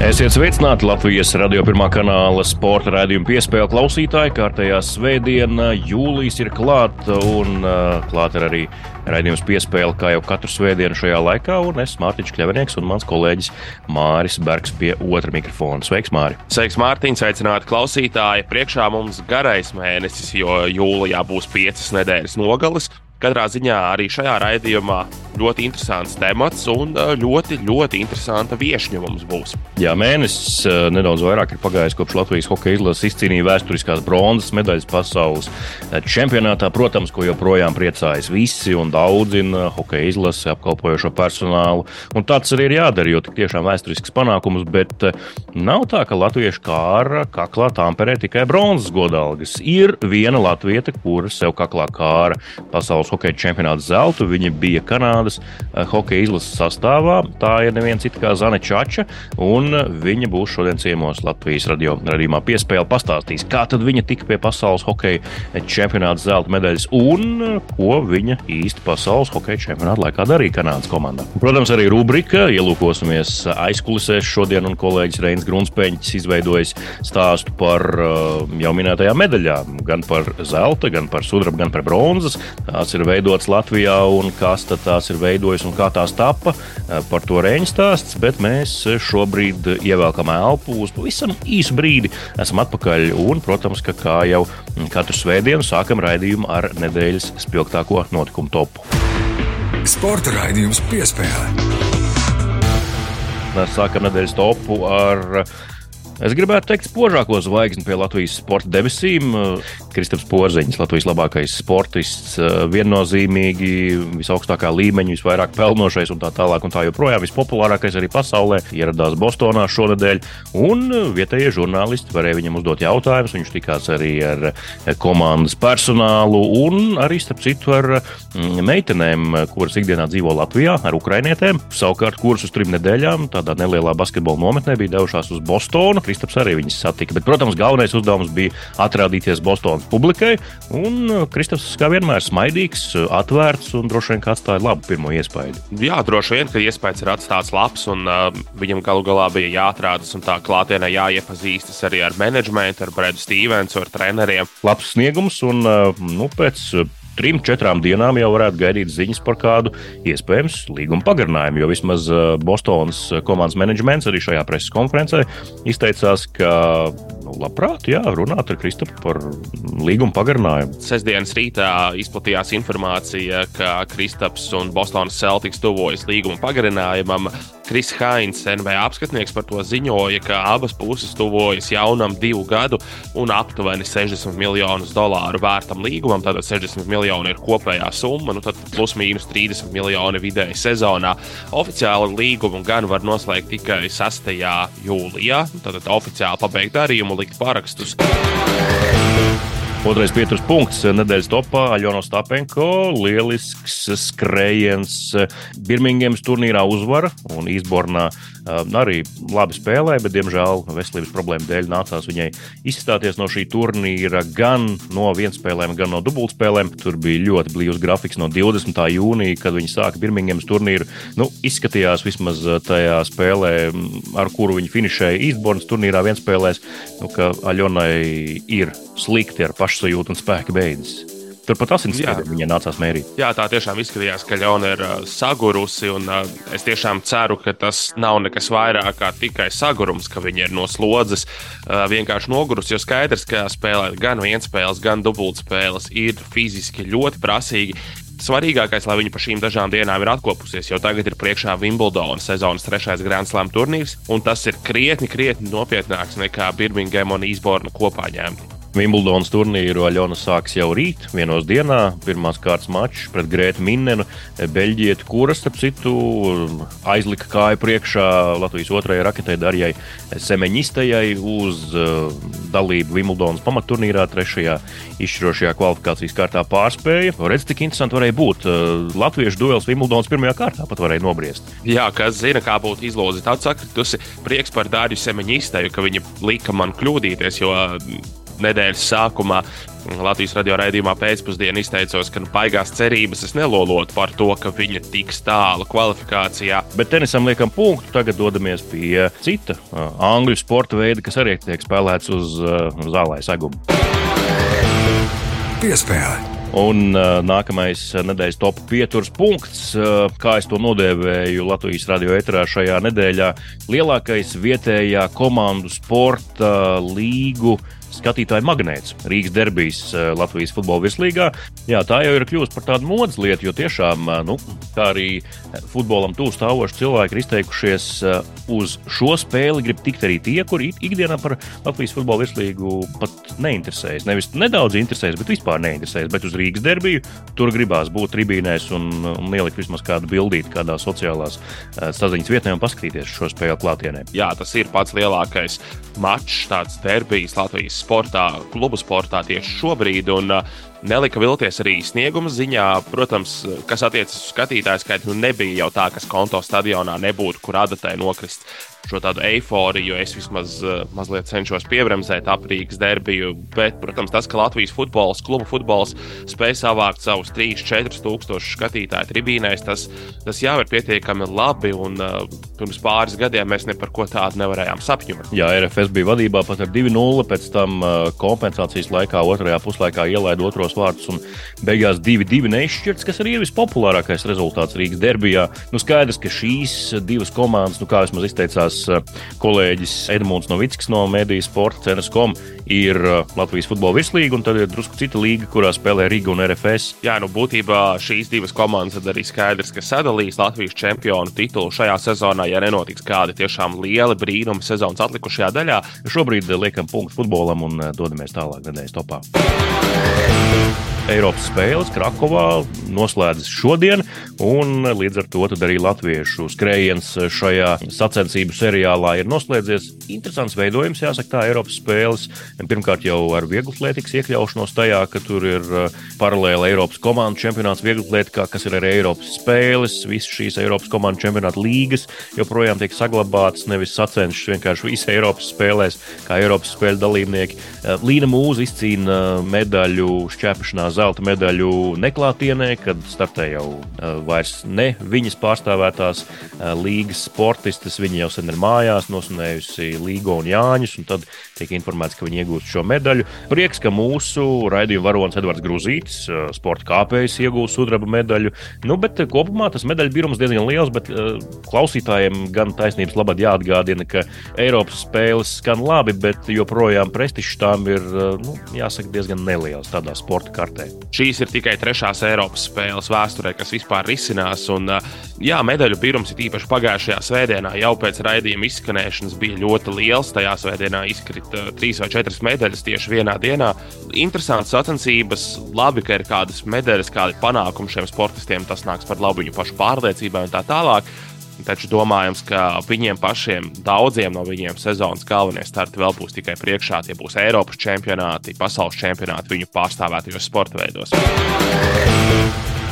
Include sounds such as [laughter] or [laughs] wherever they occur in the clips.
Esiet sveicināti Latvijas radio pirmā kanāla sporta raidījuma piespēle klausītāji. Kārtējā svētdiena, jūlijas ir klāta un uh, klāta ir arī raidījums piespēle, kā jau katru svētdienu šajā laikā. Un es, Mārtiņš Kļavinieks un mans kolēģis Māris Bergs pie otra mikrofona. Sveiks, Māri! Sveiks, Mārtiņ! Sveicināti klausītāji! Priekšā mums garais mēnesis, jo jūlijā būs piecas nedēļas nogalis. Katrā ziņā arī šajā raidījumā ļoti interesants temats un ļoti, ļoti interesanta viesņa mums būs. Jā, mēnesis nedaudz vairāk ir pagājis kopš Latvijas hokeja izlases izcīnīja vēsturiskās bronzas medaļas pasaules čempionātā. Protams, ko joprojām priecājas visi un daudzina hokeja izlasi, apkalpojošo personālu. Un tāds arī ir jādara, jo tik tiešām vēsturisks panākums, bet nav tā, ka latviešu kāra kaklā tāmperē tikai bronzas godalgas. Ir viena latvieta, kura sev kaklā kāra pasaules hokeja čempionāta zeltu. Viņa bija Kanādas eh, hokeja izlases sastāvā. Tā ir neviena cita kā Zane Čača, un viņa būs šodien ciemos Latvijas radio radījumā piespēle pastāstīs, kā tad viņa tika pie pasaules hokeja čempionāta zelta medaļas un ko viņa īsti pasaules hokeja čempionāta laikā darīja Kanādas komandā. Protams, arī rubrika ielūkosimies aizkulisēs šodien, un kolēģis Reins Grunspēņķis izveidojis stāstu par eh, jau minētajām medaļām, gan par zelta, gan par sudraba, gan par bronzas. Tās ir veidotas Latvijā un kas tās ir veidojis un kā tās tappa. Par to reņģis stāsts, bet mēs šobrīd ievelkam elpu uz pavisam īsu brīdi. Esam atpakaļ un, protams, ka kā jau katru svētdienu sākam raidījumu ar nedēļas spilgtāko notikumu topu. Sporta raidījums piespēlē. Mēs sākam nedēļas topu ar Es gribētu teikt, spožāko zvaigzni pie Latvijas sporta debesīm. Kristaps Porziņš, Latvijas labākais sportists, viennozīmīgi visaugstākā līmeņa, visvairāk pelnošais un tā tālāk, un tā joprojām vispopulārākais arī pasaulē. Ieradās Bostonā šonadēļ, un vietējie žurnālisti varēja viņam uzdot jautājumus. Viņš tikās arī ar komandas personālu un arī, starp citu, ar mm, meitenēm, kuras ikdienā dzīvo Latvijā, ar ukrainietēm. Savukārt, kuras uz trim nedēļām tādā nelielā basketbola nometnē bija devušās uz Bostonu. Kristaps arī viņus satika. Bet, protams, galvenais uzdevums bija atrādīties Bostonas publikai. Un uh, Kristaps, kā vienmēr, smaidīgs, uh, atvērts un droši vien atstāja labu pirmo iespēju. Jā, droši vien, ka iespējas ir atstāts labs, un uh, viņam galu galā bija jāatrādas un tā klātienē jāiepazīstas arī ar menedžmentu, ar Bredu Stevensu, ar treneriem. Labs sniegums, un uh, nu, pēc trim, četrām dienām jau varētu gaidīt ziņas par kādu iespējams līguma pagarinājumu. Jo vismaz uh, Bostonas komandas menedžments arī šajā preses konferencē izteicās, ka labprāt jā, runāt ar Kristapu par līguma pagarinājumu. Sesdienas rītā izplatījās informācija, ka Kristaps un Bostonas Celtics tuvojas līguma pagarinājumam. Kris Hainz, NBA apskatnieks, par to ziņoja, ka abas puses tuvojas jaunam divu gadu un aptuveni 60 miljonus dolāru vērtam līgumam. Tātad 60 miljoni ir kopējā summa, nu tad plus mīnus 30 miljoni vidēji sezonā. Oficiāli līgumu gan var noslēgt tikai 6. jūlijā. Tātad oficiāli pabeigt darījumu, likt parakstus. Otrais pieturas punkts nedēļas topā - Aļona Stapenko. Lielisks skrējiens Birmingemas turnīrā uzvara un Īsbornā arī labi spēlēja, bet, diemžēl, veselības problēmu dēļ nācās viņai izstāties no šī turnīra gan no vienspēlēm, gan no dubultspēlēm. Tur bija ļoti blīvs grafiks no 20. jūnija, kad viņi sāka Birmingemas turnīru. Nu, izskatījās vismaz tajā spēlē, ar kuru viņi finišēja Īsbornas turnīrā vienspēlēs, nu, ka Aļonai ir slikti ar pašsajūtu un spēku beidzas. Turpat asinsspiedienu viņai nācās mērīt. Jā, tā tiešām izskatījās, ka Ļauna ir uh, sagurusi. Un, uh, es tiešām ceru, ka tas nav nekas vairāk kā tikai sagurums, ka viņa ir no slodzes uh, vienkārši nogurusi. Jo skaidrs, ka spēlēt gan vienspēles, gan dubultspēles ir fiziski ļoti prasīgi. Svarīgākais, lai viņi pa šīm dažām dienām ir atkopusies, jo tagad ir priekšā Wimbledona sezonas trešais Grand Slam turnīrs, un tas ir krietni, krietni nopietnāks nekā Birmingham un Īsborna kopā ņemti. Wimbledonas turnīru Aļona sāks jau rīt, vienos dienā. Pirmās kārtas mačs pret Grētu Minnenu, Beļģietu, kuras, starp citu, aizlika kāju priekšā Latvijas otrajai raketei Darjai Semeņistajai uz uh, dalību Wimbledonas pamatturnīrā, trešajā izšķirošajā kvalifikācijas kārtā pārspēja. Redz, cik interesanti varēja būt. Uh, Latviešu duels Wimbledonas pirmajā kārtā pat varēja nobriest. Jā, kas zina, kā būtu izlozi tāds sakritusi. Prieks par Dāriju Semeņistaju, ka viņa lika man kļūdīties, jo nedēļas sākumā Latvijas radio raidījumā pēcpusdienā izteicos, ka nu, baigās cerības es nelolotu par to, ka viņa tiks tālu kvalifikācijā. Bet tenisam liekam punktu. Tagad dodamies pie cita uh, angļu sporta veida, kas arī tiek spēlēts uz uh, zālē segumu. Piespēle. Un uh, nākamais nedēļas top pieturas punkts, uh, kā es to nodēvēju Latvijas radio eterā šajā nedēļā, lielākais vietējā komandu sporta līgu skatītāju magnēts Rīgas derbijas eh, Latvijas futbola virslīgā. Jā, tā jau ir kļuvusi par tādu modes lietu, jo tiešām, eh, nu, kā arī futbolam tuvu stāvoši cilvēki ir izteikušies eh, uz šo spēli, grib tikt arī tie, kuri ikdienā par Latvijas futbola virslīgu pat neinteresējas. Nevis nedaudz interesējas, bet vispār neinteresējas. Bet uz Rīgas derbiju tur gribās būt tribīnēs un, un ielikt vismaz kādu bildīti kādā sociālās saziņas vietnē un paskatīties šo spēli klātienē. Jā, tas ir pats lielākais mačs, tāds derbijas Latvijas sportā, klubu sportā tieši šobrīd. Un, Nelika vilties arī snieguma ziņā. Protams, kas attiecas uz skatītāju skaitu, nu nebija jau tā, kas konto stadionā nebūtu, kur adatai nokrist šo tādu eifóriju. Es vismaz uh, mazliet cenšos piebremzēt aprīgas derbiju, bet, protams, tas, ka Latvijas futbols, klubu futbols spēj savākt savus 3-4 tūkstošus skatītāju tribīnēs, tas, tas jau ir pietiekami labi. Un, uh, pirms pāris gadiem mēs ne par ko tādu nevarējām sapņot. Jā, RFS bija vadībā pat ar 2-0, pēc tam uh, kompensācijas laikā, otrajā puslaikā ielaida otros vārdus un beigās 2-2 neizšķirts, kas arī ir vispopulārākais rezultāts Rīgas derbijā. Nu, skaidrs, ka šīs divas komandas, nu, kā es izteicās, eh, kolēģis Edmunds Novickis no Mēdījas sporta cenas.com ir eh, Latvijas futbola virslīga, un tad ir drusku cita līga, kurā spēlē Riga un RFS. Jā, nu būtībā šīs divas komandas arī skaidrs, ka sadalīs Latvijas čempionu titulu šajā sezonā, ja nenotiks kādi tiešām lieli brīnumi sezonas atlikušajā daļā. Šobrīd liekam punktu futbolam un eh, dodamies tālāk nedēļas topā. Eiropas spēles Krakovā noslēdzas šodien, un līdz ar to arī latviešu skrējiens šajā sacensību seriālā ir noslēdzies. Interesants veidojums, jāsaka, tā Eiropas spēles. Pirmkārt, jau ar vieglatlētikas iekļaušanos tajā, ka tur ir uh, paralēli Eiropas komandu čempionāts vieglatlētikā, kas ir arī Eiropas spēles. Visas šīs Eiropas komandu čempionāta līgas joprojām tiek saglabātas, nevis sacenšas vienkārši visai Eiropas spēlēs, kā Eiropas spēļu dalībnieki. Uh, Līna Mūza izcīna medaļu šķēpašanā zelta medaļu neklātienē, kad startē jau vairs ne viņas pārstāvētās līgas sportistes. Viņa jau sen ir mājās, nosunējusi Līgo un Jāņus, un tad tiek informēts, ka viņi iegūst šo medaļu. Prieks, ka mūsu raidījuma varonis Edvards Gruzītis, sporta kāpējs, iegūst sudraba medaļu. Nu, bet kopumā tas medaļu birums diezgan liels, bet klausītājiem gan taisnības labad jāatgādina, ka Eiropas spēles skan labi, bet joprojām prestižs tām ir, nu, jāsaka, diezgan neliels tādā sporta kartē. Šīs ir tikai trešās Eiropas spēles vēsturē, kas vispār risinās. Un, jā, medaļu pirms ir īpaši pagājušajā svētdienā, jau pēc raidījuma izskanēšanas bija ļoti liels. Tajā svētdienā izkrita trīs vai četras medaļas tieši vienā dienā. Interesants sacensības, labi, ka ir kādas medaļas, kādi panākumi šiem sportistiem. Tas nāks par labu viņu pašu pārliecībai un tā tālāk. Taču domājams, ka viņiem pašiem, daudziem no viņiem sezonas galvenie starti vēl būs tikai priekšā. Tie būs Eiropas čempionāti, pasaules čempionāti viņu pārstāvētajos sporta veidos.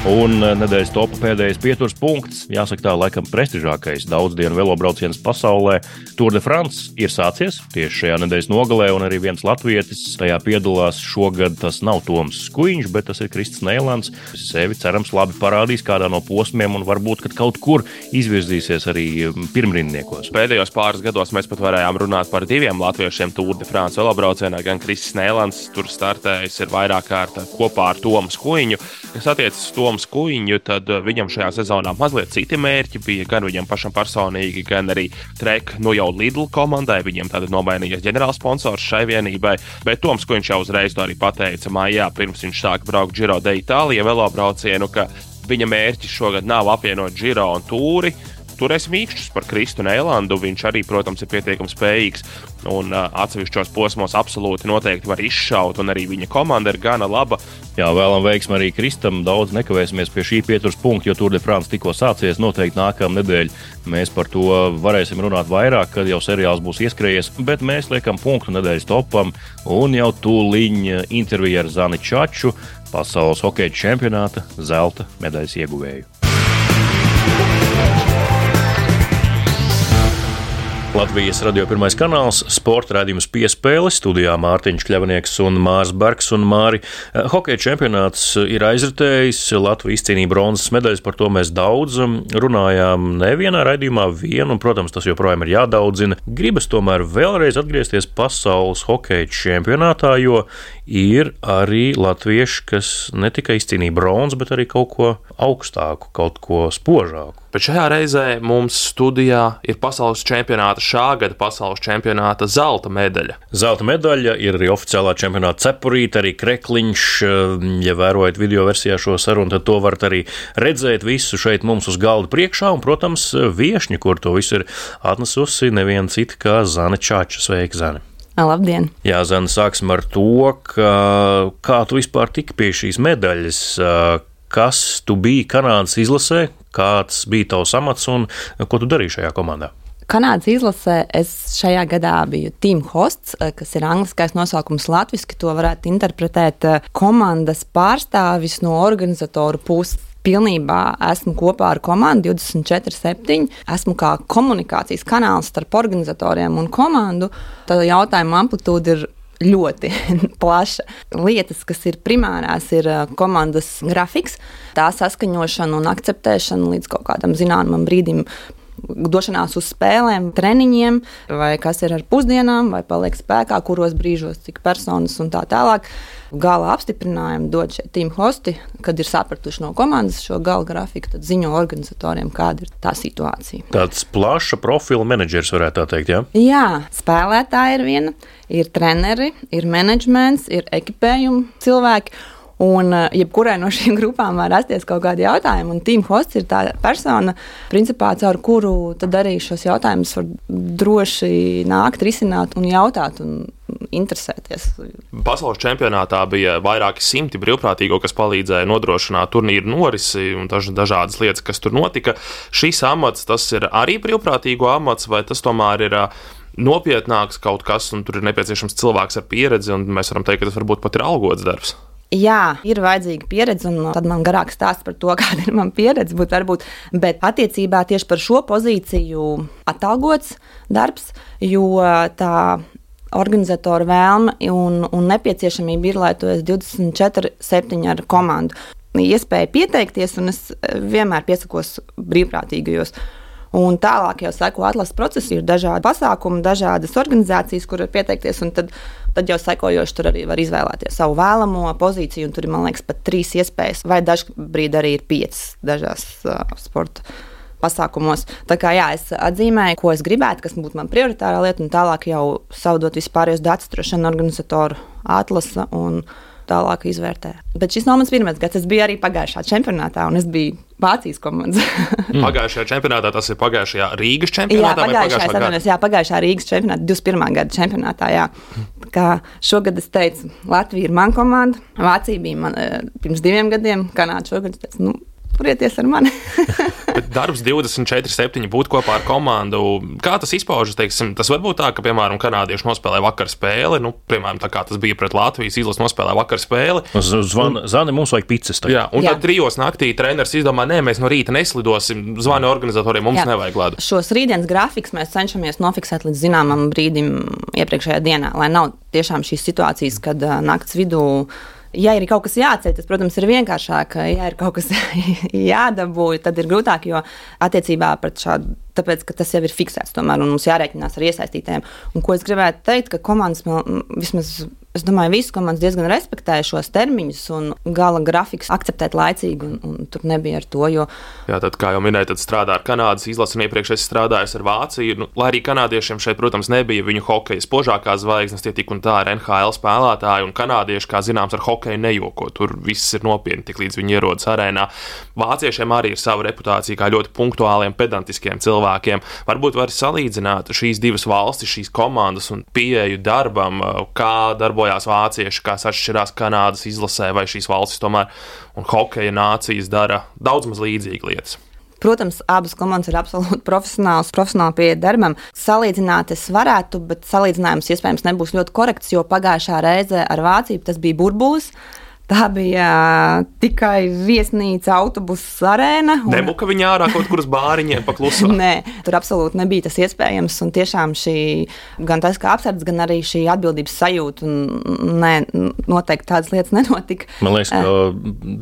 Un eh, nedēļas topā pēdējais pieturas punkts, jāsaka, tā laikam prestižākais daudzdienu velobrauciens pasaulē. Tour de France ir sācies tieši šajā nedēļas nogalē, un arī viens latvietis tajā piedalās. Šogad tas nav Toms Skuiņš, bet tas ir Kristis Neilands. Sevi cerams labi parādīs kādā no posmiem, un varbūt kaut kur izvirzīsies arī mm, pirmrindniekos. Pēdējos pāris gados mēs pat varējām runāt par diviem latviešiem Tour de France velobraucienā. Gan Kristis Neilands tur startējis ir vairāk kārt kopā ar Tomu Skuiņu, kas attiecas uz to Toms Kuiņu, tad eh, viņam šajā sezonā mazliet citi mērķi bija gan viņam pašam personīgi, gan arī Trek, nu jau Lidl komandai. Viņam tad nomainījies ģenerālsponsors šai vienībai, bet Toms Kuiņš jau uzreiz to arī pateica mājā, pirms viņš sāka braukt Giro de Itālijā velobraucienu, ka viņa mērķis šogad nav apvienot Giro un Tūri turēs mīkšķus par Kristu un Eilandu. Viņš arī, protams, ir pietiekami spējīgs un uh, atsevišķos posmos absolūti noteikti var izšaut, un arī viņa komanda ir gana laba. Jā, vēlam veiksmi arī Kristam. Daudz nekavēsimies pie šī pieturas punkta, jo Tour de France tikko sācies. Noteikti nākamā nedēļa mēs par to varēsim runāt vairāk, kad jau seriāls būs ieskrējies. Bet mēs liekam punktu nedēļas topam un jau tūlīt intervija ar Zani Čaču, pasaules hokeja čempionāta zelta medaļas ieguvēju. Latvijas radio pirmais kanāls, sporta raidījums piespēle, studijā Mārtiņš Kļavnieks un Mārs Bergs un Māri. Eh, hokeja čempionāts ir aizritējis, Latvija izcīnīja bronzas medaļas, par to mēs daudz um, runājām nevienā raidījumā, vienu, un, protams, tas joprojām ir jādaudzina. Gribas tomēr vēlreiz atgriezties pasaules hokeja čempionātā, jo ir arī latvieši, kas ne tikai izcīnīja bronzu, bet arī kaut ko augstāku, kaut ko spožāku. Bet šajā reizē mums studijā ir pasaules čempionāta, šā gada pasaules čempionāta zelta medaļa. Zelta medaļa ir arī oficiālā čempionāta cepurīte, arī krekliņš. Ja vērojat video versijā šo sarunu, tad to varat arī redzēt visu šeit mums uz galda priekšā. Un, protams, viešņi, kur to visu ir atnesusi, neviena cita kā Zane Čāča. Sveika, Zane! Labdien! Jā, Zana, sāksim ar to, ka, kā tu vispār tiki pie šīs medaļas. Kas tu biji Kanādas izlasē, kāds bija tavs amats un ko tu darīji šajā komandā? Kanādas izlasē es šajā gadā biju team hosts, kas ir angliskais nosaukums latviešu. To varētu interpretēt komandas pārstāvis no organizatoru puses pilnībā esmu kopā ar komandu 24-7. Esmu kā komunikācijas kanāls starp organizatoriem un komandu. Tad jautājuma amplitūda ir ļoti [laughs] plaša. Lietas, kas ir primārās, ir komandas grafiks, tā saskaņošana un akceptēšana līdz kaut kādam zināmam brīdim. Došanās uz spēlēm, treniņiem, vai kas ir ar pusdienām, vai paliek spēkā, kuros brīžos, cik personas un tā tālāk gala apstiprinājumu dod šie team hosti, kad ir sapratuši no komandas šo gala grafiku, tad ziņo organizatoriem, kāda ir tā situācija. Tāds plaša profila menedžers, varētu tā teikt, jā? Jā, spēlētāji ir viena, ir treneri, ir menedžments, ir ekipējumi cilvēki. Un eh, jebkurai no šīm [laughs] grupām var rasties kaut kādi jautājumi, un Team Hosts ir tā persona, principā, caur kuru arī šos jautājumus var droši nākt, risināt un jautāt. Un interesēties. Pasaules čempionātā bija vairāki simti brīvprātīgo, kas palīdzēja nodrošināt turnīru norisi un daž, dažādas lietas, kas tur notika. Šis amats, tas ir arī brīvprātīgo amats, vai tas tomēr ir nopietnāks kaut kas, un tur ir nepieciešams cilvēks ar pieredzi, un mēs varam teikt, ka tas varbūt pat ir algots darbs. Jā, ir vajadzīga pieredze, un tad man garāk stāsta par to, [laughs] kāda ir mana pieredze. Būt, varbūt, bet attiecībā tieši par šo pozīciju atalgots darbs, jo tā organizatora vēlme un, un nepieciešamība ir, lai tu esi 24, 7 ar komandu. Iespēja pieteikties, un es vienmēr piesakos brīvprātīgajos. Un tālāk jau seko atlases procesi, ir dažādi pasākumi, dažādas organizācijas, kur var pieteikties. Tad, tad jau sekojoši tur arī var izvēlēties savu vēlamo pozīciju. Tur ir, man liekas, pat trīs iespējas, vai dažkārt arī ir piecas dažās uh, sporta pasākumos. Tā kā jā, es atzīmēju, ko es gribētu, kas būtu mana prioritārā lieta, un tālāk jau saudot vispārējos datus, drošana organizatoru atlasa un tālāk izvērtē. Bet šis nav mans pirmais gads. Es biju arī pagājušā čempionātā, un es biju Vācijas komandas. [laughs] mm. Pagājušajā čempionātā tas ir pagājušajā Rīgas čempionātā. Jā, pagājušajā, pagājušā, jā, pagājušā Rīgas čempionātā, 21. gada čempionātā. Jā. Kā šogad es teicu, Latvija ir mana komanda, Vācija bija man eh, pirms diviem gadiem, Kanāda šogad. Es teicu, nu, turieties ar mani. [laughs] darbs 24, 7 būt kopā ar komandu. Kā tas izpaužas? Teiksim, tas var būt tā, ka, piemēram, kanādieši nospēlē vakar spēli. Nu, piemēram, tā kā tas bija pret Latvijas izlases, nospēlē vakar spēli. Zvan, zani, mums vajag pizzas. Jā, un jā. tad trijos naktī treneris izdomā, nē, mēs no rīta neslidosim. Zvani organizatoriem, mums jā. nevajag lēdu. Šos rītdienas grafikus mēs cenšamies nofiksēt līdz zināmam brīdim iepriekšējā dienā, lai nav tiešām šīs situācijas, kad uh, naktas vidū ja ir kaut kas jāceļ, tas, protams, ir vienkāršāk. Ja ir kaut kas [laughs] jādabūj, tad ir grūtāk, jo attiecībā pret šādu tāpēc, ka tas jau ir fiksēts tomēr, un mums jārēķinās ar iesaistītēm. Un ko es gribētu teikt, ka komandas vismaz Es domāju, ka visas komandas diezgan respektēja šos termiņus un gala grafikus akceptēt laicīgi, un, un tur nebija ar to. Jo... Jā, tad, kā jau minēju, tad strādā ar Kanādas izlasi, un iepriekš es strādāju ar Vāciju. Nu, lai arī kanādiešiem šeit, protams, nebija viņu hokeja spožākās zvaigznes, tie tik un tā ir NHL spēlētāji, un kanādieši, kā zināms, ar hokeju nejoko. Tur viss ir nopietni, tik līdz viņi ierodas arēnā. Vāciešiem arī ir sava reputācija kā ļoti punktuāliem, pedantiskiem cilvēkiem. Varbūt var salīdzināt šīs divas valstis, šīs komandas un pieeju darbam, kā darbojas darbojās vācieši, kas atšķirās Kanādas izlasē, vai šīs valstis tomēr un hokeja nācijas dara daudz maz līdzīgas lietas. Protams, abas komandas ir absolūti profesionāls, profesionāli pie darbam. Salīdzināt es varētu, bet salīdzinājums iespējams nebūs ļoti korekts, jo pagājušā reize ar Vāciju tas bija burbulis. Tā bija tikai viesnīca, autobusu arēna. Un... Nebuka viņa ārā kaut kur uz bāriņiem, paklusā. [laughs] Nē, tur absolūti nebija tas iespējams. Un tiešām šī, gan tas, kā apsardz, gan arī šī atbildības sajūta, un nē, noteikti tādas lietas [laughs] nenotika. Man liekas, ka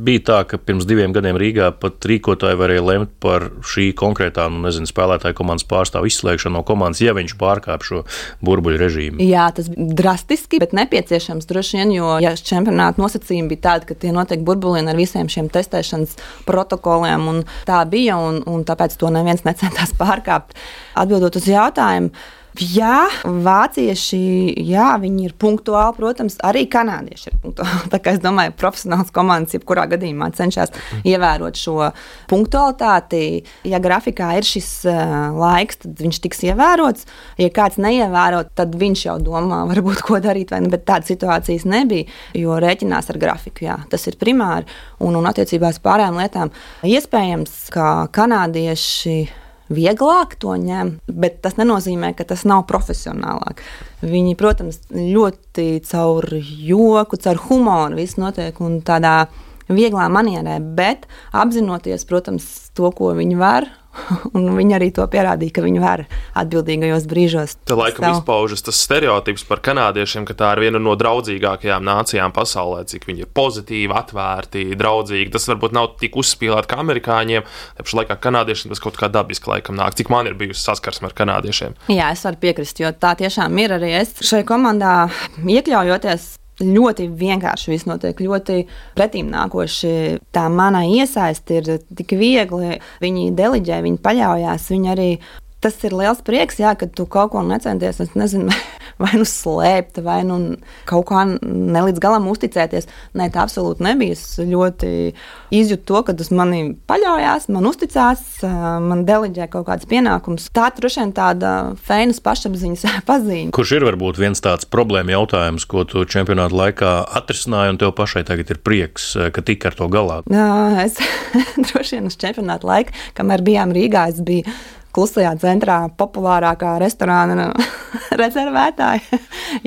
bija tā, ka pirms diviem gadiem Rīgā pat rīkotāji varēja lemt par šī konkrētā, nu, nezinu, spēlētāju komandas pārstāvu izslēgšanu no komandas, ja viņš pārkāp šo burbuļu režīmu. Jā, tas bija drastiski, bet nepieciešams droši vien, jo, ja čempionāta nosacījumi bija bija tāda, ka tie notiek burbulīni ar visiem šiem testēšanas protokoliem. Tā bija, un, un tāpēc to neviens [laughs] necentās pārkāpt. Atbildot uz jautājumu, Jā, vācieši, jā, viņi ir punktuāli, protams, arī kanādieši ir punktuāli. [laughs] Tā kā es domāju, profesionāls komandas jebkurā gadījumā cenšas ievērot šo punktualitāti. Ja grafikā ir šis uh, laiks, tad viņš tiks ievērots. Ja kāds neievēro, tad viņš jau domā, [laughs] varbūt ko darīt, vai ne, bet tādas situācijas nebija, jo rēķinās ar grafiku. Jā, tas ir primāri un, un attiecībās pārējām lietām. Iespējams, ka kanādieši vieglāk to ņem, bet tas nenozīmē, ka tas nav profesionālāk. Viņi, protams, ļoti caur joku, caur humoru viss notiek un tādā vieglā manierē, bet apzinoties, protams, to, ko viņi var [laughs] Un viņi arī to pierādīja, ka viņi var atbildīgajos brīžos. Te laikam savu. izpaužas tas stereotips par kanādiešiem, ka tā ir viena no draudzīgākajām nācijām pasaulē, cik viņi ir pozitīvi, atvērti, draudzīgi. Tas varbūt nav tik uzspīlēti kā amerikāņiem. Tāpat laikā kanādiešiem tas kaut kā dabiski laikam nāk. Cik man ir bijusi saskarsme ar kanādiešiem? Jā, es varu piekrist, jo tā tiešām ir arī es šai komandā iekļaujoties ļoti vienkārši viss notiek, ļoti pretīm nākoši. Tā mana iesaiste ir tik viegli. Viņi deliģē, viņi paļaujas, viņi arī tas ir liels prieks, jā, ka tu kaut ko necenties, es nezinu, [laughs] vai nu slēpt, vai nu kaut kā ne līdz galam uzticēties. Nē, tā absolūti nebija. Es ļoti izjūtu to, ka uz mani paļaujas, man uzticās, man deleģē kaut kādas pienākumus. Tā droši vien tāda feinas pašapziņas [laughs] pazīme. Kurš ir varbūt viens tāds problēma jautājums, ko tu čempionāta laikā atrisināji, un tev pašai tagad ir prieks, ka tik ar to galā? Jā, es [laughs] droši vien uz čempionāta laika, kamēr bijām Rīgā, es biju klusajā centrā populārākā restorāna [laughs] rezervētāja.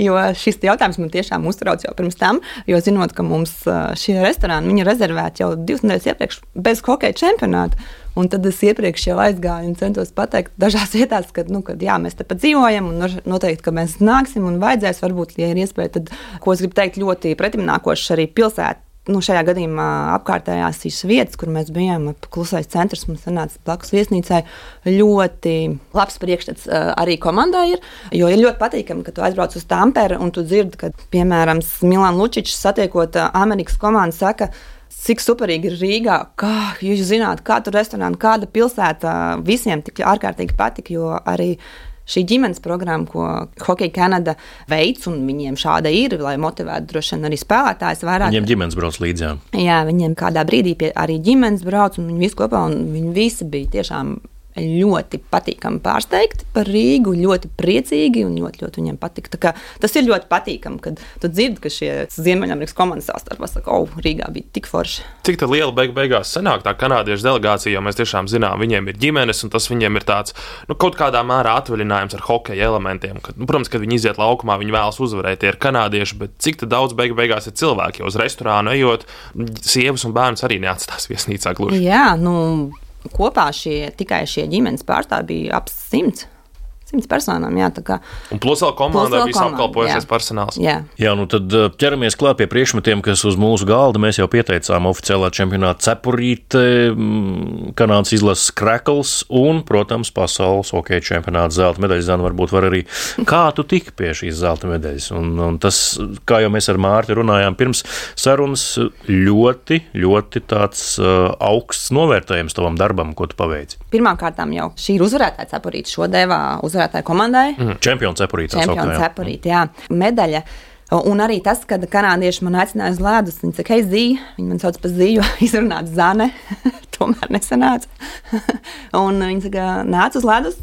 jo šis jautājums man tiešām uztrauc jau pirms tam, jo zinot, ka mums šie restorāni ir rezervēti jau divas nedēļas iepriekš bez hokeja čempionāta. Un tad es iepriekš jau aizgāju un centos pateikt dažās [laughs] vietās, ka, nu, kad, jā, mēs tepat dzīvojam, un noteikti, ka mēs nāksim un vajadzēs, varbūt, ja ir iespēja, tad, ko es gribu teikt, ļoti pretimnākoši arī pilsētā nu, šajā gadījumā apkārtējās šīs vietas, kur mēs bijām, klusais centrs, mums sanāca blakus viesnīcai, ļoti labs priekšstats uh, arī komandai ir. Jo ir ļoti patīkami, ka tu aizbrauc uz Tampere un tu dzirdi, ka, piemēram, Milāns Lučičs satiekot uh, Amerikas komandu, saka, cik superīgi ir Rīgā. Kā jūs zināt, kā tur restorāna, kāda pilsēta visiem tik ārkārtīgi patika, jo arī šī ģimenes programma, ko Hokeja Kanada veids, un viņiem šāda ir, lai motivētu droši vien arī spēlētājs vairāk. Viņiem ģimenes brauc līdzi. Jā viņiem kādā brīdī arī ģimenes brauc, un viņi visi kopā, un viņi visi bija tiešām ļoti patīkami pārsteigti par Rīgu, ļoti priecīgi un ļoti, ļoti viņiem patika. Tas ir ļoti patīkami, kad tu dzirdi, ka šie Ziemeļamerikas komandas savstarpā saka, oh, Rīgā bija tik forši. Cik liela beig beigās sanāk tā kanādiešu delegācija, jo mēs tiešām zinām, viņiem ir ģimenes, un tas viņiem ir tāds nu, kaut kādā mērā atvaļinājums ar hokeja elementiem. Kad, nu, protams, kad viņi iziet laukumā, viņi vēlas uzvarēt, tie ir kanādieši, bet cik daudz beig beigās ir cilvēki, jo uz restorānu ejot, sievas un bērns arī neatstās viesnīcā gluži. Jā, nu kopā šie, tikai šie ģimenes pārstāvji bija ap simts. Simts personām. Jā, tā kā, Un plus vēl Plus komandai vēl viss komanda, apkalpojušies jā. personāls. jā. Jā, nu tad uh, ķeramies klāt pie priekšmetiem, kas uz mūsu galda. Mēs jau pieteicām oficiālā čempionāta cepurīte, mm, Kanādas izlases krekls un, protams, pasaules hokeja čempionāta zelta medaļas. Zana, varbūt var arī kā tu tiki pie šīs zelta medaļas. Un, un tas, kā jau mēs ar Mārti runājām pirms sarunas, ļoti, ļoti tāds uh, augsts novērtējums tavam darbam, ko tu paveici. Pirmkārt, jau šī ir uzvarētāja cepurīte. Šo deva uzvarētāja komandai. Mm. Čempions cepurīte. tā Čempions sauktā, jā. cepurīte, jā. Medaļa. Un arī tas, kad kanādieši man aicināja uz ledus, viņi saka, hei, zīme, viņi man sauc par zīju, [laughs] izrunāt zane, [laughs] tomēr nesanāca. [laughs] un viņi saka, nāc uz ledus,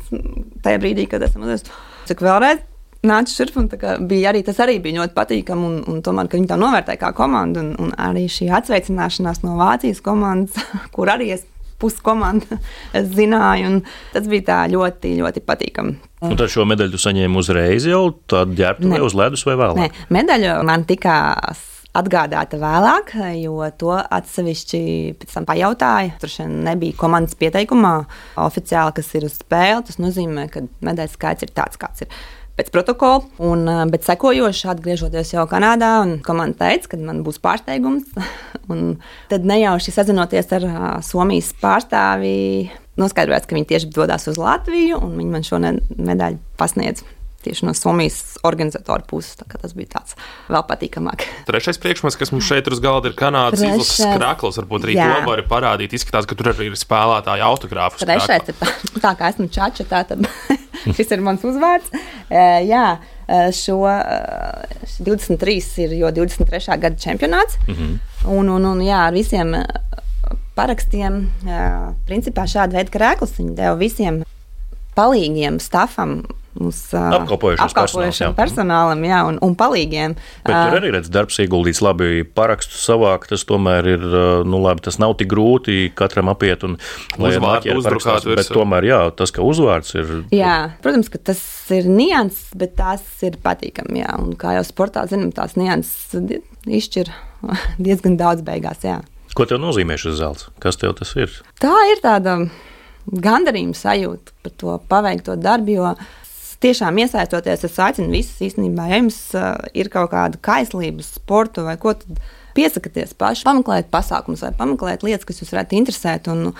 tajā brīdī, kad esam uz ledus. Saka, vēlreiz, nāc šurp, un bija arī, tas arī bija ļoti patīkami, un, un tomēr, ka viņi tā novērtēja kā komandu, un, un arī šī atsveicināšanās no Vācijas komandas, kur arī es puskomanda zināju, un tas bija tā ļoti, ļoti patīkami. Un tad šo medaļu tu saņēmi uzreiz jau tādā ģērbtuvē uz ledus vai vēlāk? Nē, medaļa man tika atgādāta vēlāk, jo to atsevišķi pēc tam pajautāja. Tur nebija komandas pieteikumā oficiāli, kas ir uz spēle. Tas nozīmē, ka medaļas skaits ir tāds, kāds ir. Pēc protokola, un, eh, bet sekojoši atgriežoties jau Kanādā, un komanda teica, ka man būs pārsteigums. [laughs] Tad nejauši sazinoties ar ā, Somijas pārstāvi, noskaidrojās, ka viņi tieši dodas uz Latviju, un viņi man šo medaļu pasniedz tieši no Somijas organizatora puses. Tas bija tāds vēl patīkamāk. Trešais priekšmets, kas mums šeit ir uz galda, ir Kanādas Trešais. izlases krāklis. Varbūt arī Jā. to var parādīt. Izskatās, ka tur arī ir spēlētāja autogrāfs. Trešais ir tā, [laughs] tā kā esmu čača, tā tad [laughs] šis ir mans uzvārds. E, Jā, e, šo e, 23 ir jau 23. gada čempionāts. Mm -hmm. un, un, un jā, ar visiem e, parakstiem, e, principā šāda veida krēklus viņi deva visiem palīgiem stafam. Uz, apkalpojošam personāls, jā. personālam, jā, un, un palīgiem. Bet tur arī redz, darbs ieguldīts labi, parakstu savākt. Tas tomēr ir, nu, labi, tas nav tik grūti katram apiet un lai Uzvārdu uzdrukāt Bet tomēr, jā, tas, ka uzvārds ir. Jā, protams, ka tas ir nianses, bet tās ir patīkami. Jā. Un, kā jau sportā zinām, tās nianses izšķir [laughs] diezgan daudz beigās. Jā. Ko tev nozīmē šis zelts? Kas tev tas ir? Tā ir tāda gandarījuma sajūta par to paveikto darbu. Jo tiešām iesaistoties, es aicinu visus īstenībā, ja jums uh, ir kaut kāda kaislība, sporta vai ko tādu. Piesakieties paši, pameklējiet pasākumus vai pameklējiet lietas, kas jūs varētu interesēt. Un, nu,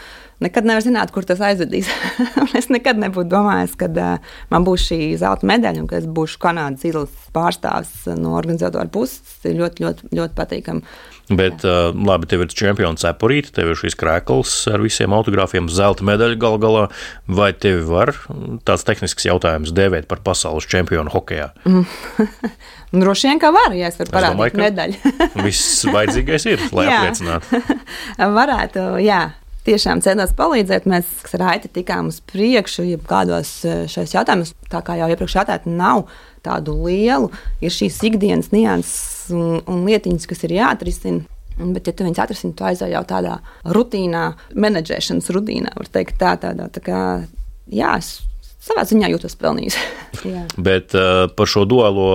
nekad nevar zināt, kur tas aizvedīs. [laughs] Es nekad nebūtu domājis, ka uh, man būs šī zelta medaļa un ka es būšu Kanādas izlases pārstāvis no organizatora puses. Tas ir ļoti, ļoti, ļoti patīkami. Bet, uh, labi, tev ir čempions cepurīte, tev ir šīs krēkls ar visiem autogrāfiem, zelta medaļa gal galā. Vai tevi var tāds tehnisks jautājums dēvēt par pasaules čempionu hokeja? Un [laughs] Droši vien, ka var, ja es varu parādīt medaļu. Viss vajadzīgais ir, lai [laughs] apliecinātu. [laughs] Varētu, jā. Tiešām centos palīdzēt. Mēs ar Raiti tikām uz priekšu, ja kādos eh, šajos jautājumos, tā kā jau iepriekš jautājāt, nav tādu lielu, ir šīs ikdienas nianses un, un lietiņas, kas ir jāatrisina. Bet, ja tu viņus atrisini, tu aizej jau tādā rutīnā, menedžēšanas rutīnā, var teikt, tā, tādā, tā kā, jā, es savā ziņā jūtos pelnījis. [laughs] Bet uh, par šo duālo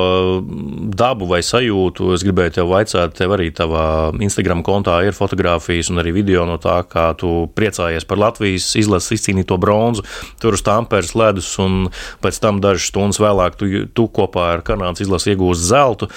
dabu vai sajūtu es gribēju te vaicāt. Tev arī tavā Instagram kontā ir fotografijas un arī video no tā, kā tu priecājies par Latvijas izlases izcīnīto bronzu. Tur uz Tamperes ledus, un pēc tam dažas stundas vēlāk tu, tu kopā ar Kanādas izlasi iegūst zeltu.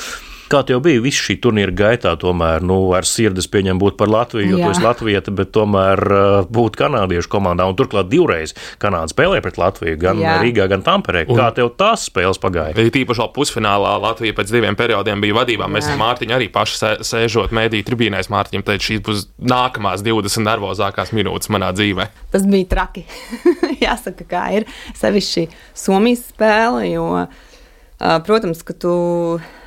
Kā tev bija viss šī turnīra gaitā, tomēr nu, ar sirds pieņem būt par Latviju, jo Jā. tu esi Latvija, bet tomēr uh, būt kanādiešu komandā. Un turklāt divreiz Kanāda spēlēja pret Latviju, gan Jā. Rīgā, gan Tamperē. Kā tev tās spēles pagāja? Ir tīpaši vēl pusfinālā Latvija pēc diviem periodiem bija vadībā. Mēs ar Mārtiņu arī paši sē- sēžot mēdīju tribīnēs. Mārtiņam teica, šīs būs nākamās 20 nervozākās minūtes manā dzīvē. Tas bija traki. [laughs] Jāsaka, kā ir sevišķi Somijas spēle. Jo, protams, ka tu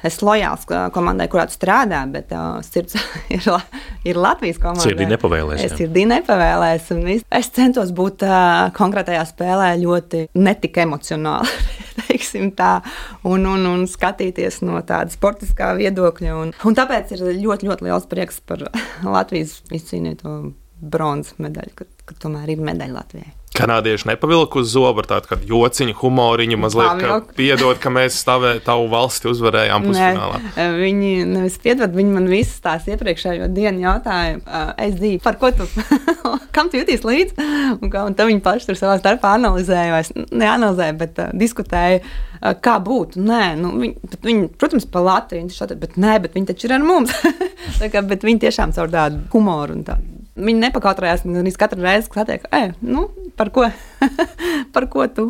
esi lojāls komandai, kurā tu strādā, bet uh, sirds [laughs] ir, La- ir Latvijas komanda. Sirdī nepavēlēs, Es sirdī nepavēlēs. Es centos būt uh, konkrētajā spēlē ļoti netik emocionāli. [laughs] tā, Un, un, un skatīties no tāda sportiskā viedokļa. Un, un tāpēc ir ļoti, ļoti liels prieks par Latvijas izcīnīto bronzas medaļu, ka, ka tomēr ir medaļa Latvijai. Kanādieši nepavilka uz zobu ar tādu jociņu, humoriņu, mazliet ka piedod, ka mēs stāvējām tavu valsti uzvarējām pusfinālā. Ne, viņi nevis piedod, viņi man visas tās iepriekšējo dienu jautāja, es dzīvoju, par ko tu, [laughs] kam tu jūties līdzi? Un, kā, un tad viņi paši tur savā starpā analizēja, vai neanalizēja, bet uh, diskutēja, uh, kā būtu. Nē, nu, viņi, viņi, protams, pa Latviju, šādi, bet nē, bet viņi taču ir ar mums. [laughs] kā, bet viņi tiešām caur tādu humoru un tādu Viņi nepakautrējās gan katru reizi, kad satiek, e, nu, par ko, [laughs] par ko tu,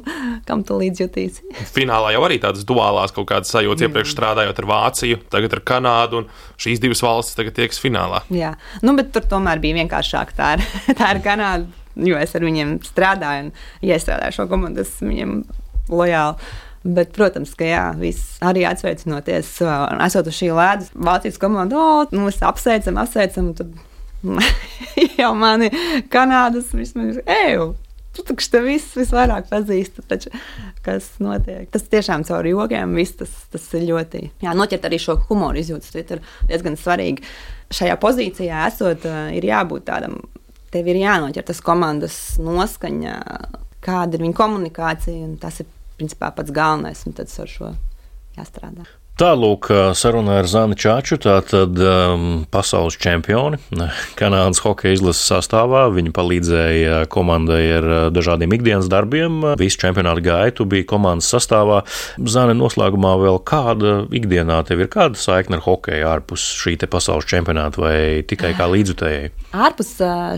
kam tu līdzjutīsi. [laughs] Finālā jau arī tādas duālās kaut kādas sajūtas, mm. iepriekš strādājot ar Vāciju, tagad ar Kanādu, un šīs divas valstis tagad tieks finālā. Jā, nu, bet tur tomēr bija vienkāršāk. Tā ir, [laughs] tā ir Kanāda, jo es ar viņiem strādāju un iestrādāju šo komandu, es viņiem lojāli. Bet, protams, ka jā, viss arī atsveicinoties, esot uz šī ledus, Vācijas komanda, oh, nu, mēs apsveicam, apsveicam. Tad [laughs] jau mani Kanādas vismaz eju. Tu taču te viss visvairāk pazīsti, taču, kas notiek. Tas tiešām caur jokiem, viss tas, tas ir ļoti. Jā, noķert arī šo humoru izjūtas, tas ir diezgan svarīgi. Šajā pozīcijā esot, ir jābūt tādam, tev ir jānoķer tas komandas noskaņa, kāda ir viņa komunikācija, un tas ir principā pats galvenais, un tad ar šo jāstrādā. Tālūk, sarunā ar Zani Čāču, tātad um, pasaules čempioni [laughs] Kanādas hokeja izlases sastāvā. Viņa palīdzēja komandai ar dažādiem ikdienas darbiem. Visu čempionātu gaitu bija komandas sastāvā. Zani, noslēgumā vēl kāda ikdienā tev ir kāda saikne ar hokeju ārpus šī pasaules čempionāta vai tikai kā līdzutējai? Ārpus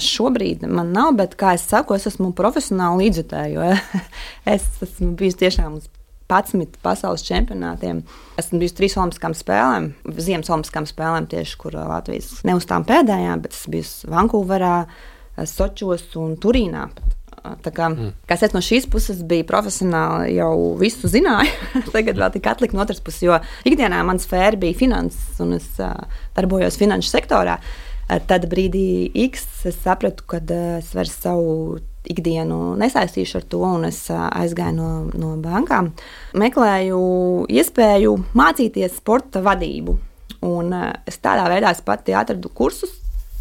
šobrīd man nav, bet, kā es saku, es esmu profesionāli līdzutēju. [laughs] es esmu bijusi tiešām uz 11 pasaules čempionātiem. Esmu bijusi trīs olimpiskām spēlēm, ziemas olimpiskām spēlēm, tieši kur uh, Latvijas ne uz tām pēdējām, bet es biju Vankūverā, uh, Sočos un Turīnā. Uh, tā kā, mm. Kas es no šīs puses biju profesionāli, jau visu zināju. [laughs] Tagad vēl tikai atlika no otras puses, jo ikdienā mans sfēra bija finanses, un es uh, darbojos finanšu sektorā. Tad brīdī X es sapratu, ka uh, es vairs savu ikdienu nesaistīšu ar to, un es aizgāju no, no bankām. Meklēju iespēju mācīties sporta vadību. Un es tādā veidā es pati atradu kursus,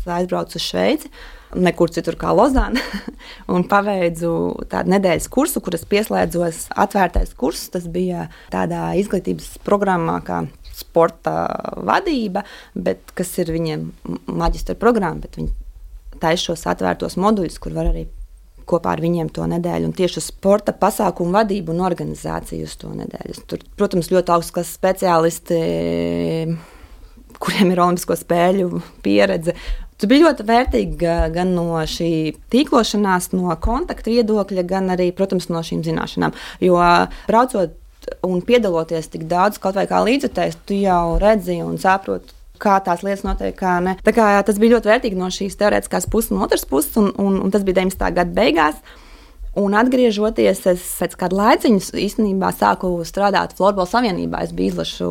aizbraucu uz Šveici. Nekur citur kā Lozāna. [laughs] un paveicu tādu nedēļas kursu, kuras pieslēdzos atvērtais kurs. Tas bija tādā izglītības programmā, kā sporta vadība, bet kas ir viņiem maģistra programma. Viņi taisa šos atvērtos moduļus, kur var arī kopā ar viņiem to nedēļu. Un tieši uz sporta pasākumu vadību un organizāciju uz to nedēļu. Tur, protams, ļoti augsts speciālisti, kuriem ir Olimpisko spēļu pieredze. Tas bija ļoti vērtīgi gan no šī tīklošanās, no kontakta viedokļa, gan arī, protams, no šīm zināšanām. Jo braucot un piedaloties tik daudz, kaut vai kā līdzekļs, tu jau redzi un saproti kā tās lietas notiek. Kā ne. Tā kā, jā, tas bija ļoti vērtīgi no šīs teorētiskās puses, no otras puses, un, un, un tas bija 19. gada beigās. Un atgriežoties, es pēc kāda laiciņa īstenībā sāku strādāt Florbola Savienībā. Es biju izlašu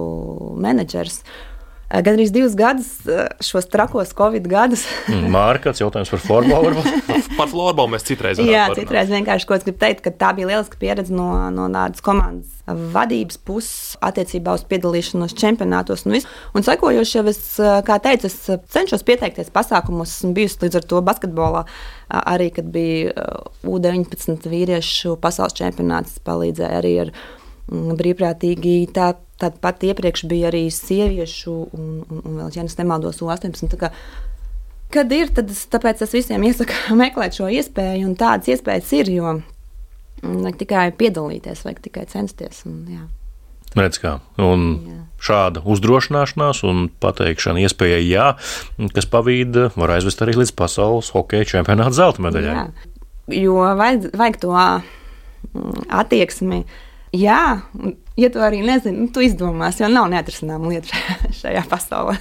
menedžers. Eh, Gan arī divus gadus, eh, šos trakos Covid gadus. [laughs] Mm, Mārka, kāds jautājums par floorbalu? [laughs] par floorbalu mēs citreiz runājam. Jā, parunāt. citreiz vienkārši, ko es gribu teikt, ka tā bija lieliska pieredze no, no tādas komandas vadības puses attiecībā uz piedalīšanos čempionātos un visu. Un sekojoši jau es, eh, kā teicu, es cenšos pieteikties pasākumos, esmu bijusi līdz ar to basketbolā. Arī, kad bija U-19 vīriešu pasaules čempionāts, palīdzēja arī ar mm, brīvprātīgi tā Tad pat iepriekš bija arī sieviešu, un, un, un vēl, ja nemaldos, 18. Kā, kad ir, tad es, tāpēc es visiem iesaku [laughs] meklēt šo iespēju, un tādas iespējas ir, jo mm, vajag tikai piedalīties, vajag tikai censties. Un, jā. Redz, kā. Un jā. šāda uzdrošināšanās un pateikšana iespējai jā, kas pavīd, var aizvest arī līdz pasaules hokeja čempionāta zelta medaļai. Jā. Jo vajag, vajag to mm, attieksmi. Jā, ja tu arī nezini, nu, tu izdomās, jo nav neatrisināma lieta šajā [laughs] pasaulē.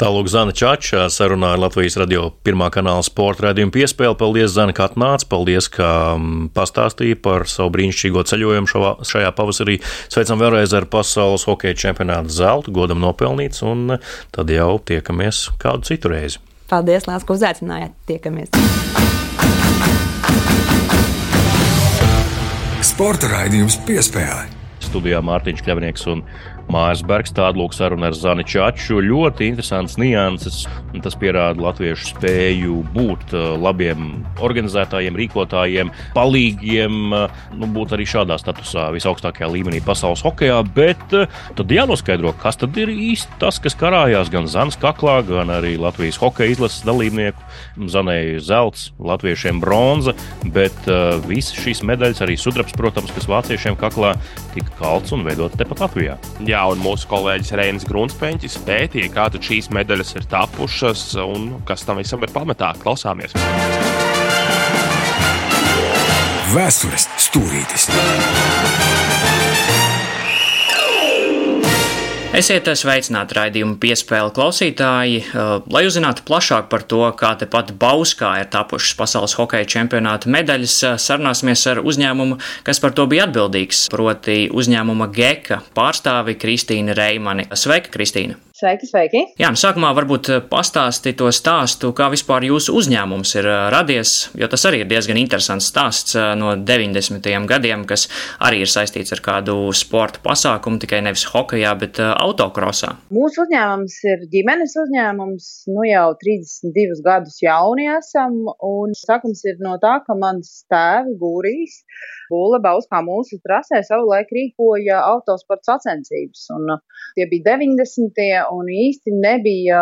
Tālāk Zana Čačā sarunā ar Latvijas radio pirmā kanāla sporta raidījumu piespēli. Paldies, Zana, ka atnāca. Paldies, ka mm, pastāstīja par savu brīnišķīgo ceļojumu šavā, šajā pavasarī. Sveicam vēlreiz ar pasaules hokeja čempionātu zeltu, godam nopelnīts, un tad jau tiekamies kādu citu reizi. Paldies, Lārs, ka uzaicinājāt. Tiekamies! Sporta raidījums piespēlē studijā Mārtiņš Kļavnieks un Mājas Bergs, tāda lūk saruna ar Zani Čaču. Ļoti interesants nianses, un tas pierāda latviešu spēju būt uh, labiem organizētājiem, rīkotājiem, palīgiem, uh, nu, būt arī šādā statusā visaugstākajā līmenī pasaules hokeja, bet uh, tad jānoskaidro, kas tad ir īsti tas, kas karājās gan Zanas kaklā, gan arī Latvijas hokeja izlases dalībnieku. Zanēja zelts, latviešiem bronza, bet uh, visas šīs medaļas, arī sudrabs, protams, kas vāciešiem kaklā, tika kalts un veidot tepat Latvijā. Jā, un mūsu kolēģis Reinis Grunsteņķis pētīja, kā šīs medaļas ir tapušas un kas tam visam ir pamatā. Klausāmies! Vēstures stūrītis! Esiet sveicināti raidījuma piespēle klausītāji. Lai uzzinātu plašāk par to, kā tepat Bauskā ir tapušas pasaules hokeja čempionāta medaļas, sarunāsimies ar uzņēmumu, kas par to bija atbildīgs, proti uzņēmuma GEKA pārstāvi Kristīna Reimani. Sveika, Kristīna! Sveiki, sveiki! Jā, nu sākumā varbūt eh, pastāsti to stāstu, kā vispār jūsu uzņēmums ir eh, radies, jo tas arī ir diezgan interesants stāsts eh, no 90. gadiem, kas arī ir saistīts ar kādu sporta pasākumu, tikai nevis hokejā, bet autokrosā. Mūsu uzņēmums ir ģimenes uzņēmums, nu jau 32 gadus jauni esam, un sākums ir no tā, ka mans tēvs Gūrijs Būle Bauskā mūsu trasē savulaik rīkoja autosporta sacensības, un tie bija 90 un īsti nebija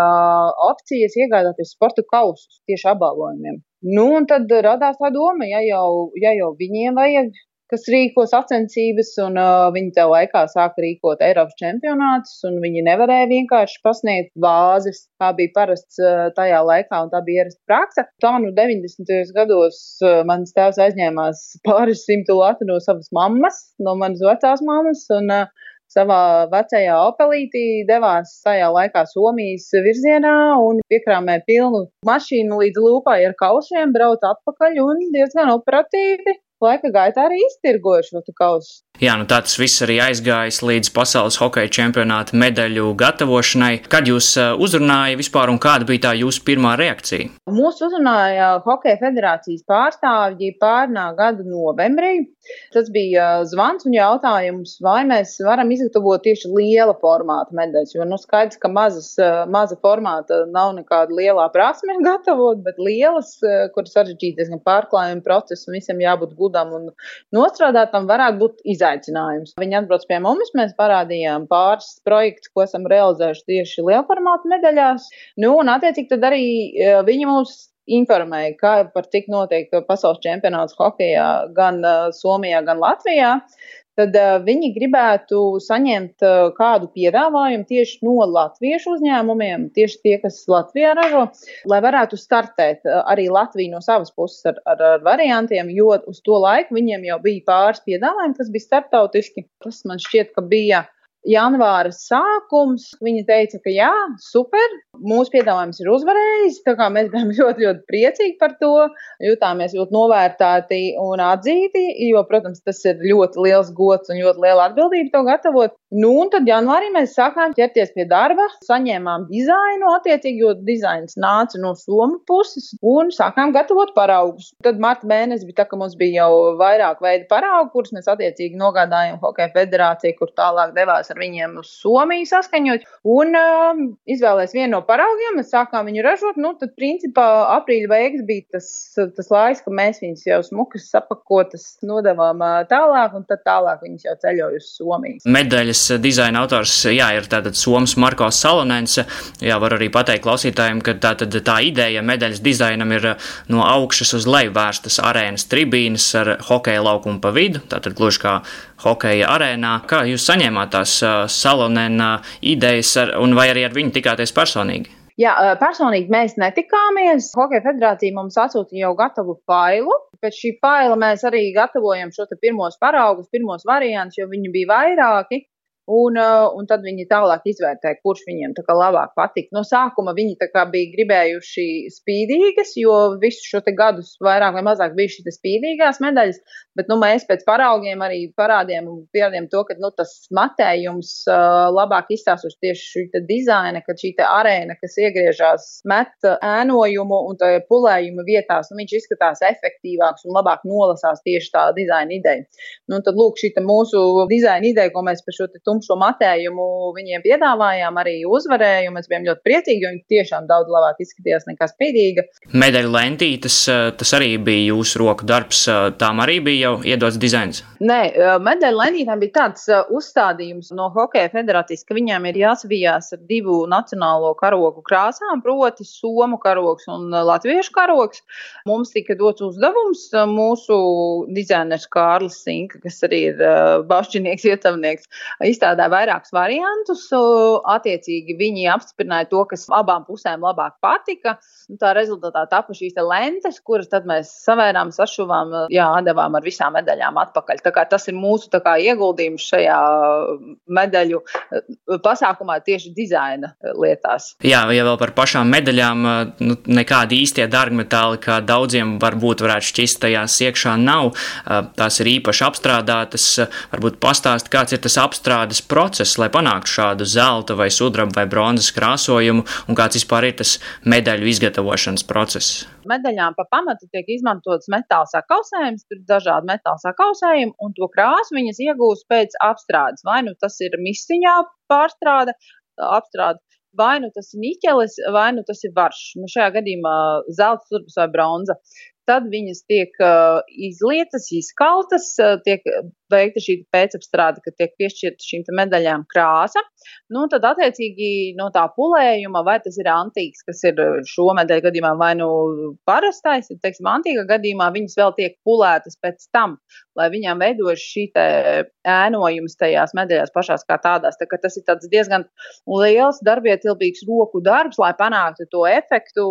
opcijas iegādāties sporta kausus tieši apbalvojumiem. Nu, un tad radās tā doma, ja jau, ja jau viņiem vajag, kas rīko sacensības, un uh, viņi tev laikā sāka rīkot Eiropas čempionātus, un viņi nevarēja vienkārši pasniegt vāzes, kā bija parasts uh, tajā laikā, un tā bija ierasta praksa. Tā nu 90. gados uh, mans tēvs aizņēmās pāris simtu latu no savas mammas, no manas vecās mammas, un uh, savā vecajā opelītī devās tajā laikā Somijas virzienā un piekrāmē pilnu mašīnu līdz lūpai ar kausiem, brauc atpakaļ un diezgan operatīvi laika gaitā arī iztirgoju šo kausu. Jā, nu tā tas viss arī aizgājis līdz pasaules hokeja čempionāta medaļu gatavošanai. Kad jūs uh, uzrunājāt vispār un kāda bija tā jūsu pirmā reakcija? Mūsu uzrunāja Hokeja federācijas pārstāvji pārnā gada novembrī. Tas bija uh, zvans un jautājums, vai mēs varam izgatavot tieši liela formāta medaļas. Jo nu, skaidrs, ka mazas, maza formāta nav nekāda lielā prasme [laughs] gatavot, bet lielas, kuras sarežģītas diezgan pārklājuma process un visam jābūt gudriem gudam un nostrādātam varētu būt izaicinājums. Viņi atbrauc pie mums, mēs parādījām pāris projektus, ko esam realizējuši tieši lielformātu medaļās. Nu, un attiecīgi tad arī e, viņi mums informēja, kā par cik notiek pasaules čempionāts hokejā gan uh, Somijā, gan Latvijā tad uh, viņi gribētu saņemt uh, kādu piedāvājumu tieši no latviešu uzņēmumiem, tieši tie, kas Latvijā ražo, lai varētu startēt uh, arī Latviju no savas puses ar, ar, ar variantiem, jo uz to laiku viņiem jau bija pāris piedāvājumi, kas bija starptautiski. Tas man šķiet, ka bija janvāra sākums. Viņa teica, ka jā, super, mūsu piedāvājums ir uzvarējis. Tā kā mēs bijām [laughs] ļoti, ļoti priecīgi par to, jutāmies ļoti novērtēti un atzīti, jo, protams, tas ir ļoti liels gods un ļoti liela atbildība to gatavot. Nu, un tad janvārī mēs sākām ķerties pie darba, saņēmām dizainu attiecīgi, jo dizains nāca no somu puses un sākām gatavot paraugus. Tad marta mēnesis bija tā, ka mums bija jau vairāk veidu paraugu, kurus mēs attiecīgi nogādājām Hokeja federācijai, kur tālāk devās ar viņiem uz Somiju saskaņot un um, izvēlēs vienu no paraugiem. Mēs sākām viņu ražot. Nu, tad, principā, aprīļa beigas bija tas, tas laiks, kad mēs viņus jau smukas sapakotas nodevām uh, tālāk, un tad tālāk viņas jau ceļoja uz Somiju. Medaļas medaļas dizaina autors, jā, ir tātad Soms Marko Salonens. Jā, var arī pateikt klausītājiem, ka tā, tad, tā ideja medaļas dizainam ir no augšas uz leju vērstas arēnas tribīnes ar hokeja laukumu pa vidu, tātad gluži kā hokeja arēnā. Kā jūs saņēmāt tās Salonena idejas ar, un vai arī ar viņu tikāties personīgi? Jā, personīgi mēs netikāmies. Hokeja federācija mums atsūtīja jau gatavu failu. Pēc šī faila mēs arī gatavojam šo pirmos paraugus, pirmos variantus, jo viņi bija vairāki. Un, uh, un tad viņi tālāk izvērtē, kurš viņiem tā kā labāk patīk. No sākuma viņi bija gribējuši spīdīgas, jo visu šo gadus vairāk vai mazāk bija šīs spīdīgās medaļas, bet nu, mēs pēc paraugiem arī parādījām un pierādījām to, ka nu, tas matējums uh, labāk izstāstos tieši šī dizaina, kad šī arēna, kas iegriežās, met ēnojumu un pulējumu vietās, nu, viņš izskatās efektīvāks un labāk nolasās tieši tā dizaina ideja. Nu, tad lūk, šī mūsu dizaina ideja, ko mēs par šo tumšu un šo matējumu viņiem piedāvājām, arī uzvarēju. Mēs bijām ļoti priecīgi, jo viņi tiešām daudz labāk izskatījās nekā spīdīga. Medaļu lentītes, tas arī bija jūsu roku darbs, tām arī bija jau iedots dizains. Nē, medaļu lentītēm bija tāds uzstādījums no Hokeja federācijas, ka viņām ir jāsavijās ar divu nacionālo karogu krāsām, proti Somu karogs un Latviešu karogs. Mums tika dots uzdevums mūsu dizainers Kārlis Sinka, kas arī ir uh, bašķinieks, ietavnieks, izstrādāja vairākus variantus. Attiecīgi viņi apstiprināja to, kas abām pusēm labāk patika. Tā rezultātā tapa šīs lentes, kuras tad mēs savērām, sašuvām, jā, devām ar visām medaļām atpakaļ. Tas ir mūsu kā, ieguldījums šajā medaļu pasākumā tieši dizaina lietās. Jā, ja vēl par pašām medaļām, nu, nekādi īstie dārgmetāli, kā daudziem varbūt varētu šķist tajās iekšā nav. Tās ir īpaši apstrādātas. Varbūt pastāst, kāds ir tas apstrādes process, lai panāktu šādu zelta vai sudraba vai bronzas krāsojumu, un kāds vispār ir tas medaļu izgatavošanas process. Medaļām pa pamatu tiek izmantots metāla sakausējums, tur ir dažādi metāla sakausējumi, un to krāsu viņas iegūst pēc apstrādes. Vai nu tas ir misiņā pārstrāde, apstrāde, vai nu tas ir niķelis, vai nu tas ir varš. Nu, šajā gadījumā zelta, sudrabs vai bronza tad viņas tiek uh, izlietas, izkaltas, uh, tiek veikta šī pēcapstrāde, ka tiek piešķirta šīm medaļām krāsa. Nu, tad, attiecīgi, no tā pulējuma, vai tas ir antīks, kas ir šo medaļu gadījumā, vai nu parastais, tad, teiksim, antīka gadījumā viņas vēl tiek pulētas pēc tam, lai viņām veidojas šī ēnojums tajās medaļās pašās kā tādās. Tā, tas ir diezgan liels darbietilpīgs roku darbs, lai panāktu to efektu,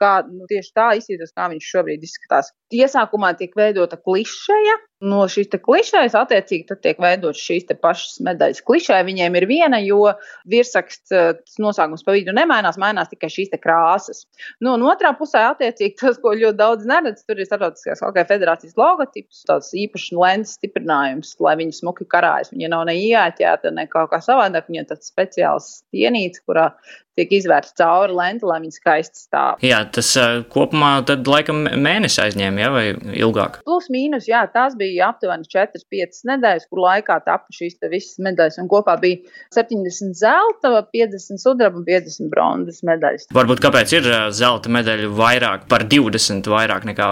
kā nu, tieši tā izskatās, kā viņš šobrīd izskatās. Iesākumā tiek veidota klišeja, no šīs klišejas attiecīgi tad tiek veidotas šīs pašas medaļas. Klišeja viņiem ir viena, jo virsraksts eh, nosaukums pa vidu nemainās, mainās tikai šīs krāsas. Nu, un otrā pusē attiecīgi tas, ko ļoti daudz neredz, tur ir starptautiskās hokeja federācijas logotips, tāds īpašs lentes stiprinājums, lai viņi smuki karājas. Viņa nav ne ieķēta, ne kaut kā savādāk, viņa ir tāds speciāls stienīts, kurā tiek izvērsta cauri lente, lai viņi skaisti stāv. Jā, tas uh, kopumā tad laikam mēnesi aizņēma, ja, vai ilgāk? Plus mīnus, jā, tās bija bija aptuveni 4-5 nedēļas, kur laikā tapu šīs visas medaļas. Un kopā bija 70 zelta, 50 sudraba un 50 bronzas medaļas. Varbūt kāpēc ir zelta medaļu vairāk par 20 vairāk nekā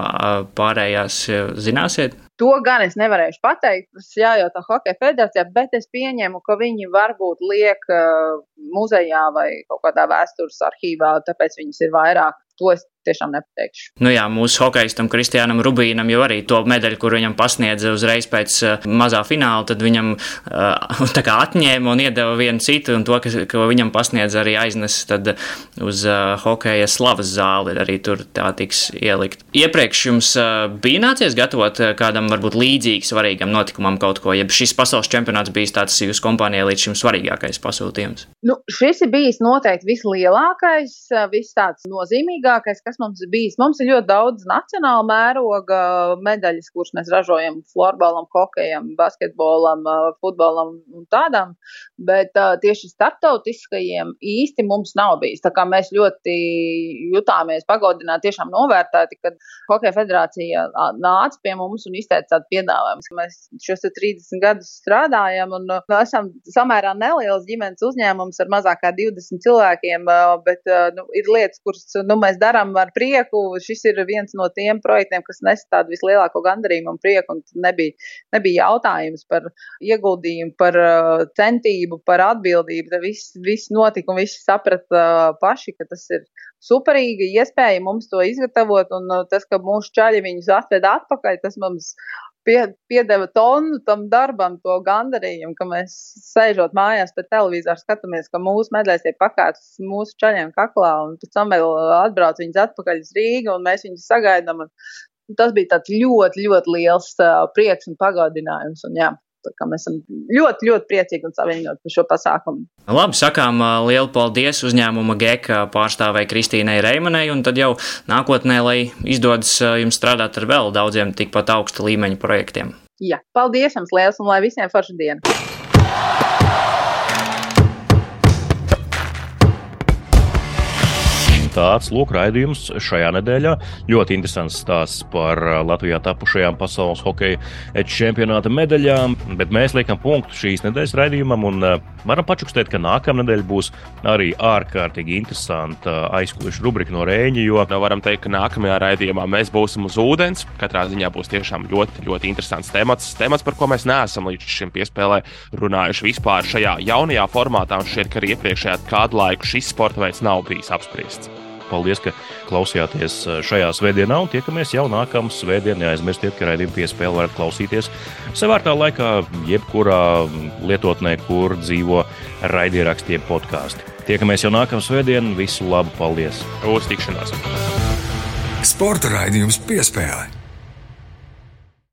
pārējās, zināsiet? To gan es nevarēšu pateikt. Tas jājautā Hokeja federācijā, bet es pieņemu, ka viņi varbūt liek uh, muzejā vai kaut kādā vēstures arhīvā, tāpēc viņas ir vairāk. To es tiešām nepateikšu. Nu jā, mūsu hokeistam Kristiānam Rubīnam jau arī to medaļu, kur viņam pasniedza uzreiz pēc uh, mazā fināla, tad viņam uh, [laughs] tā kā atņēma un iedeva vienu citu, un to, kas, ko viņam pasniedza, arī aiznesa tad uz uh, hokeja slavas zāli, arī tur tā tiks ielikt. Iepriekš jums bija nācies gatavot kādam varbūt līdzīgi svarīgam notikumam kaut ko, ja šis pasaules čempionāts bijis tāds jūsu kompānijai līdz šim svarīgākais pasūtījums? Nu, šis ir bijis noteikti vislielākais, viss tāds nozīmīgākais, kas kas mums ir bijis. Mums ir ļoti daudz nacionāla mēroga medaļas, kuras mēs ražojam florbolam, hokejam, basketbolam, futbolam un tādām, bet tieši starptautiskajiem īsti mums nav bijis. Tā kā mēs ļoti jutāmies pagodināti, tiešām novērtēti, kad Hokeja federācija nāca pie mums un izteica tādu piedāvājumu, ka mēs šos 30 gadus strādājam un esam samērā neliels ģimenes uzņēmums ar mazāk kā 20 cilvēkiem, bet nu, ir lietas, kuras nu, mēs darām ar prieku. Šis ir viens no tiem projektiem, kas nes tādu vislielāko gandarījumu un prieku. Un nebija, nebija jautājums par ieguldījumu, par uh, centību, par atbildību. Viss, viss notika un visi saprata uh, paši, ka tas ir superīga iespēja mums to izgatavot. Un uh, tas, ka mūsu čaļi viņus atveda atpakaļ, tas mums pie, piedeva tonu tam darbam, to gandarījumu, ka mēs sēžot mājās pie televizora, skatāmies, ka mūsu medaļas tiek pakāptas mūsu čaļiem kaklā, un pēc tam vēl atbrauc viņas atpakaļ uz Rīgu, un mēs viņus sagaidām. Un tas bija tāds ļoti, ļoti liels uh, prieks un pagodinājums. Un, jā, Mēs esam ļoti, ļoti priecīgi un savienoti par šo pasākumu. Labi, sakām lielu paldies uzņēmuma GEK pārstāvēji Kristīnai Reimanai, un tad jau nākotnē, lai izdodas jums strādāt ar vēl daudziem tikpat augsta līmeņa projektiem. Jā, paldies jums liels un lai visiem forša diena! Tāds lūk raidījums šajā nedēļā. Ļoti interesants stāsts par Latvijā tapušajām pasaules hokeja čempionāta medaļām, bet mēs liekam punktu šīs nedēļas raidījumam un varam pačukstēt, ka nākamā nedēļa būs arī ārkārtīgi interesanta aizkulisku rubrika no Rēņa, jo nu, varam teikt, ka nākamajā raidījumā mēs būsim uz ūdens. Katrā ziņā būs tiešām ļoti, ļoti interesants temats, temats, par ko mēs neesam līdz šim piespēlē runājuši vispār šajā jaunajā formātā, un ka arī iepriekšējā kādu laiku šis sporta veids nav bijis apspriests. Paldies, ka klausījāties eh, šajā svētdienā un tiekamies jau nākamā svētdienā. Neaizmirstiet, ka raidījuma piespēle varat klausīties sevērtā laikā, jebkurā lietotnē, kur dzīvo raidierakstiem podkāsti. Tiekamies jau nākamā svētdienā. Visu labu, paldies! Uz tikšanos! Sporta raidījums piespēle!